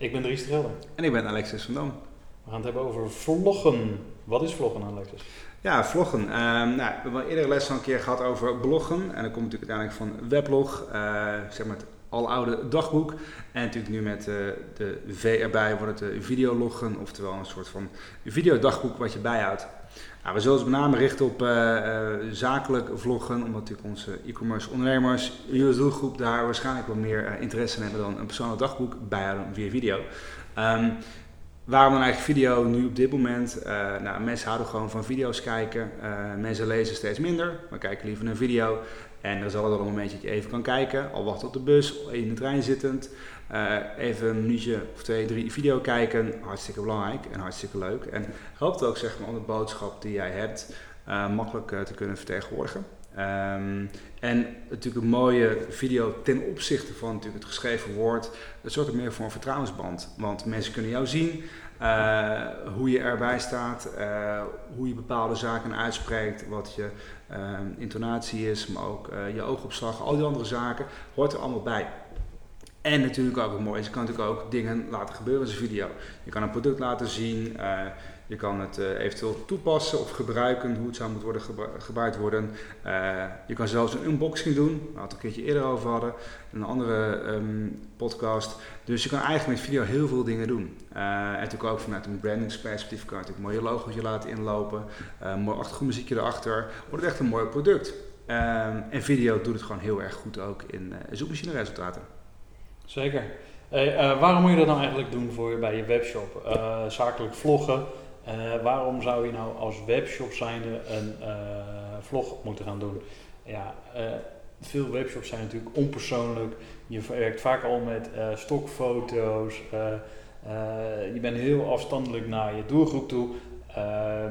Ik ben Dries de Gelder. En ik ben Alexis van Dam. We gaan het hebben over vloggen. Wat is vloggen, Alexis? Ja, vloggen. Ehm, nou, we hebben al eerder les al een keer gehad over bloggen. En dat komt natuurlijk uiteindelijk van weblog, uh, zeg maar het aloude dagboek. En natuurlijk nu met uh, de V erbij wordt het videologgen, oftewel een soort van videodagboek wat je bijhoudt. Nou, we zullen ons met name richten op uh, zakelijk vloggen, omdat natuurlijk onze e-commerce ondernemers, jullie doelgroep, daar waarschijnlijk wel meer uh, interesse in hebben dan een persoonlijk dagboek bijhouden via video. Um, waarom dan eigenlijk video nu op dit moment? nou, mensen houden gewoon van video's kijken. mensen lezen steeds minder, maar kijken liever een video. En er zal wel een momentje dat je even kan kijken, al wacht op de bus, in de trein zittend. Uh, even een minuutje of twee, drie video kijken. Hartstikke belangrijk en hartstikke leuk. En helpt ook zeg maar, om de boodschap die jij hebt uh, makkelijk uh, te kunnen vertegenwoordigen. Um, en natuurlijk een mooie video ten opzichte van natuurlijk het geschreven woord. Het zorgt ook meer voor een vertrouwensband. Want mensen kunnen jou zien, hoe je erbij staat, hoe je bepaalde zaken uitspreekt, wat je intonatie is, maar ook je oogopslag, al die andere zaken, hoort er allemaal bij. En natuurlijk ook het mooie is, je kan natuurlijk ook dingen laten gebeuren in zijn video. Je kan een product laten zien, uh, je kan het uh, eventueel toepassen of gebruiken, hoe het zou moeten worden gebru gebruikt worden. Uh, je kan zelfs een unboxing doen, waar we het een keertje eerder over hadden, een andere um, podcast. Dus je kan eigenlijk met video heel veel dingen doen. en natuurlijk ook vanuit een brandingsperspectief kan je natuurlijk een mooie logootje laten inlopen, een mooi achtergrondmuziekje erachter. Wordt het echt een mooi product. Um, en video doet het gewoon heel erg goed ook in zoekmachine resultaten. Zeker. Uh, waarom moet je dat nou eigenlijk doen voor, bij je webshop? Uh, zakelijk vloggen. Uh, waarom zou je nou als webshop zijnde een vlog moeten gaan doen? Ja, veel webshops zijn natuurlijk onpersoonlijk. Je werkt vaak al met stokfoto's. je bent heel afstandelijk naar je doelgroep toe.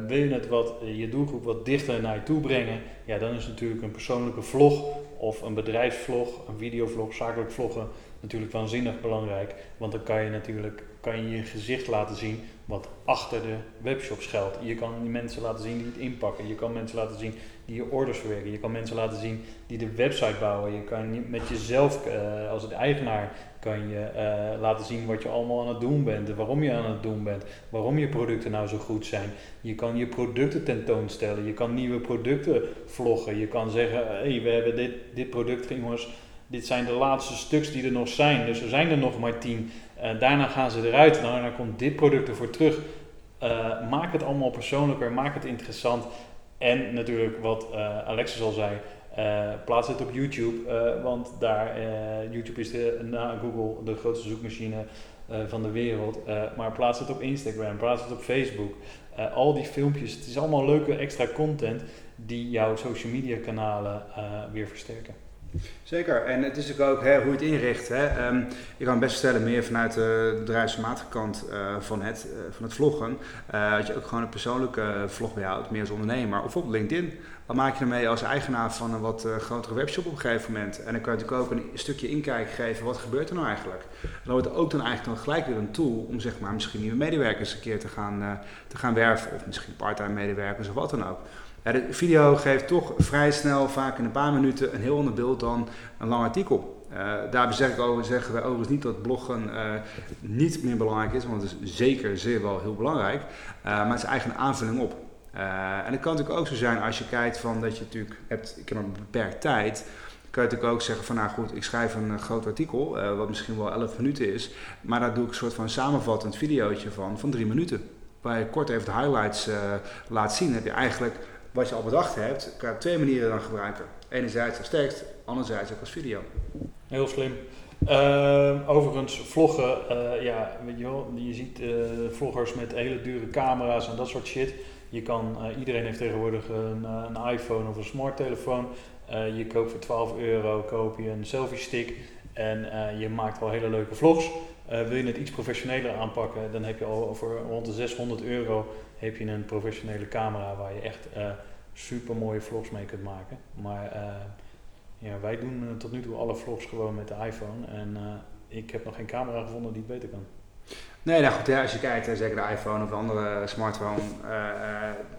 wil je het wat, je doelgroep wat dichter naar je toe brengen? Ja, dan is natuurlijk een persoonlijke vlog of een bedrijfsvlog, een videovlog, zakelijk vloggen natuurlijk waanzinnig belangrijk. Want dan kan je natuurlijk kan je, je gezicht laten zien wat achter de webshop schuilt. Je kan mensen laten zien die het inpakken. Je kan mensen laten zien die je orders verwerken. Je kan mensen laten zien die de website bouwen. Je kan met jezelf uh, als het eigenaar kan je uh, laten zien wat je allemaal aan het doen bent. En waarom je aan het doen bent. Waarom je producten nou zo goed zijn. Je kan je producten tentoonstellen. Je kan nieuwe producten vloggen. Je kan zeggen, hé, hey, we hebben dit, dit product, jongens dit zijn de laatste stuks die er nog zijn. Dus er zijn er nog maar tien. Uh, daarna gaan ze eruit. Nou, daarna komt dit product ervoor terug. Maak het allemaal persoonlijker. Maak het interessant. En natuurlijk wat uh, Alexis al zei. plaats het op YouTube. want daar, YouTube is de, na Google de grootste zoekmachine van de wereld. maar plaats het op Instagram. Plaats het op Facebook. al die filmpjes. Het is allemaal leuke extra content. Die jouw social media kanalen weer versterken. Zeker, en het is natuurlijk ook hè, hoe je het inricht. Hè. Um, je kan best stellen meer vanuit de bedrijfsmatige kant uh, van, het, uh, van het vloggen. Dat je ook gewoon een persoonlijke vlog bijhoudt, meer als ondernemer. Of op LinkedIn. Wat maak je ermee als eigenaar van een wat grotere webshop op een gegeven moment? En dan kan je natuurlijk ook een stukje inkijk geven, wat gebeurt er nou eigenlijk? En dan wordt het ook dan eigenlijk dan gelijk weer een tool om zeg maar misschien nieuwe medewerkers een keer te gaan, te gaan werven. Of misschien parttime medewerkers of wat dan ook. Ja, de video geeft toch vrij snel, vaak in een paar minuten, een heel ander beeld dan een lang artikel. Uh, daarbij zeg ik over, zeggen wij overigens niet dat bloggen uh, niet meer belangrijk is, want het is zeker zeer wel heel belangrijk. Uh, maar het is eigenlijk een aanvulling op. en het kan natuurlijk ook zo zijn als je kijkt van dat je natuurlijk hebt, ik heb een beperkt tijd, kan je natuurlijk ook zeggen van nou goed, ik schrijf een groot artikel, wat misschien wel 11 minuten is, maar daar doe ik een soort van samenvattend videootje van, van drie minuten. Waar je kort even de highlights laat zien, heb je eigenlijk wat je al bedacht hebt, kan je op twee manieren dan gebruiken. Enerzijds als tekst, anderzijds ook als video. Heel slim. Uh, overigens, vloggen, uh, ja, je ziet uh, vloggers met hele dure camera's en dat soort shit. Je kan, iedereen heeft tegenwoordig een, een, iPhone of een smarttelefoon. je koopt voor 12 euro koop je een selfie stick en je maakt wel hele leuke vlogs. Eh, wil je het iets professioneler aanpakken, dan heb je al voor rond de 600 euro heb je een professionele camera waar je echt uh, super mooie vlogs mee kunt maken. Maar ja, wij doen tot nu toe alle vlogs gewoon met de iPhone en ik heb nog geen camera gevonden die het beter kan. Nee, nou goed, als je kijkt, zeker de iPhone of andere smartphone, uh,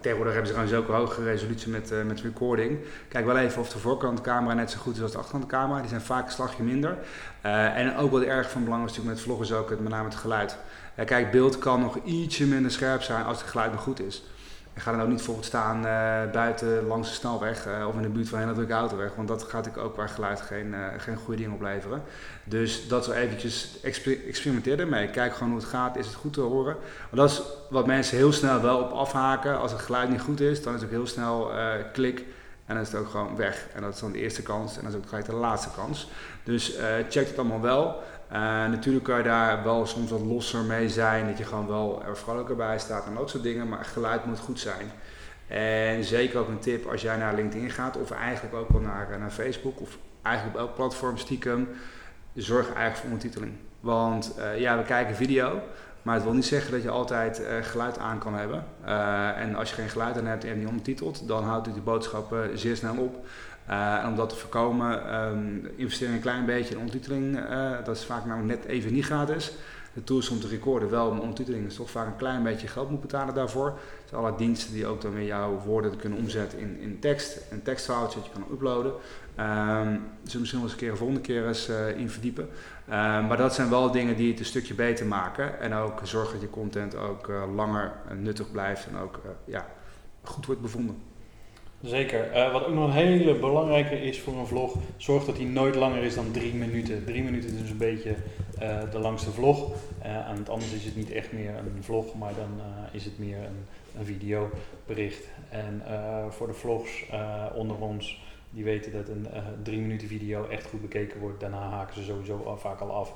tegenwoordig hebben ze gewoon zulke hoge resolutie met, uh, met recording. Kijk wel even of de voorkantcamera net zo goed is als de achterkantcamera. Die zijn vaak een slagje minder. en ook wat erg van belang is natuurlijk met vloggen is ook het, met name het geluid. kijk, beeld kan nog ietsje minder scherp zijn als het geluid nog goed is. Ik ga dan ook niet bijvoorbeeld staan uh, buiten langs de snelweg uh, of in de buurt van een hele drukke autoweg, want dat gaat natuurlijk ook qua geluid geen, uh, geen goede dingen opleveren. Dus dat we eventjes exper experimenteer ermee. Kijk gewoon hoe het gaat, is het goed te horen. Want dat is wat mensen heel snel wel op afhaken. Als het geluid niet goed is, dan is het ook heel snel klik en dan is het ook gewoon weg. En dat is dan de eerste kans en dat is ook gelijk de laatste kans. Dus check het allemaal wel. Uh, natuurlijk kan je daar wel soms wat losser mee zijn, dat je gewoon wel er vrolijker bij staat en dat soort dingen, maar geluid moet goed zijn. En zeker ook een tip als jij naar LinkedIn gaat, of eigenlijk ook wel naar, eh, naar Facebook, of eigenlijk op elk platform stiekem, zorg eigenlijk voor ondertiteling. Want ja, we kijken video, maar het wil niet zeggen dat je altijd uh, geluid aan kan hebben. en als je geen geluid aan hebt en niet ondertitelt, dan houdt het de boodschappen zeer snel op. Uh, en om dat te voorkomen, um, investeren een klein beetje in ondertiteling. Dat is vaak namelijk net even niet gratis. De tools om te recorden wel, maar ondertiteling is toch vaak een klein beetje geld moet betalen daarvoor. Dus alle diensten die ook dan weer jouw woorden kunnen omzetten in, in tekst, een tekstfoutje dat je kan uploaden. Um, dus misschien wel eens een keer een volgende keer eens uh, in verdiepen. Um, maar dat zijn wel dingen die het een stukje beter maken. En ook zorgen dat je content ook langer nuttig blijft en ook ja, goed wordt bevonden. Zeker. Uh, wat ook nog een hele belangrijke is voor een vlog, zorg dat hij nooit langer is dan drie minuten. Drie minuten is dus een beetje uh, de langste vlog. Uh, en anders is het niet echt meer een vlog, maar dan is het meer een, een videobericht. En voor de vlogs onder ons, die weten dat een drie minuten video echt goed bekeken wordt. Daarna haken ze sowieso al, vaak al af.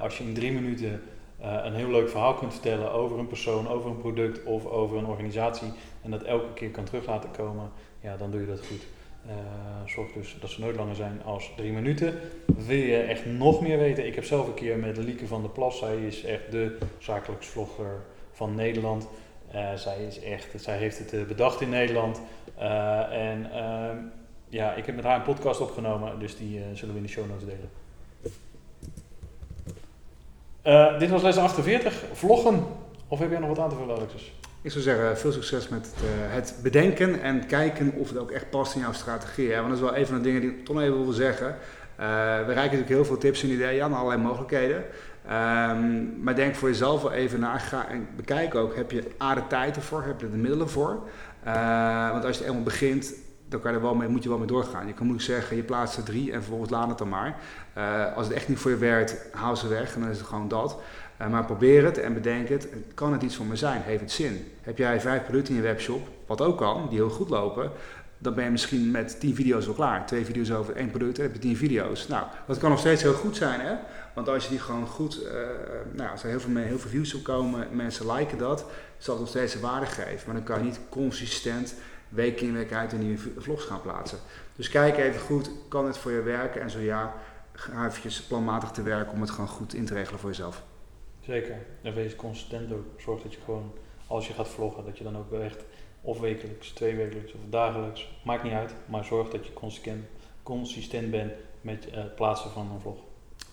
als je in drie minuten een heel leuk verhaal kunt vertellen over een persoon, over een product of over een organisatie en dat elke keer kan terug laten komen, ja, dan doe je dat goed. Uh, zorg dus dat ze nooit langer zijn als drie minuten. Wil je echt nog meer weten? Ik heb zelf een keer met Lieke van der Plas, zij is echt de zakelijksvlogger van Nederland. Uh, zij, is echt, zij heeft het bedacht in Nederland. en ehm, ja, ik heb met haar een podcast opgenomen, dus die zullen we in de show notes delen. Dit was les 48, vloggen. Of heb jij nog wat aan te vullen, Alexis? Ik zou zeggen, veel succes met het, uh, het, bedenken en kijken of het ook echt past in jouw strategie. Hè? Want dat is wel een van de dingen die ik toch even wil zeggen. Uh, we reiken natuurlijk heel veel tips en ideeën aan, allerlei mogelijkheden. Um, maar denk voor jezelf wel even na. En bekijk ook, heb je A tijd ervoor, heb je de middelen voor? Want als je het eenmaal begint, dan kan je er wel mee, moet je wel mee doorgaan. Je kan moeilijk zeggen, je plaatst er drie en vervolgens laat het dan maar. als het echt niet voor je werkt, haal ze weg en dan is het gewoon dat. Uh, maar probeer het en bedenk het. Kan het iets voor me zijn? Heeft het zin? Heb jij vijf producten in je webshop, wat ook kan, die heel goed lopen, dan ben je misschien met tien video's al klaar. Twee video's over één product, dan heb je tien video's. Nou, dat kan nog steeds heel goed zijn, hè? Want als je die gewoon goed, uh, nou, als er heel veel, heel veel views op komen, mensen liken dat, zal het nog steeds waarde geven. Maar dan kan je niet consistent week in week uit een nieuwe vlogs gaan plaatsen. Dus kijk even goed, kan het voor je werken? En zo ja, ga eventjes planmatig te werken om het gewoon goed in te regelen voor jezelf. Zeker. En wees consistent ook. Zorg dat je gewoon, als je gaat vloggen, dat je dan ook echt of wekelijks, tweewekelijks of dagelijks, maakt niet uit, maar zorg dat je consistent, consistent bent met eh, het plaatsen van een vlog.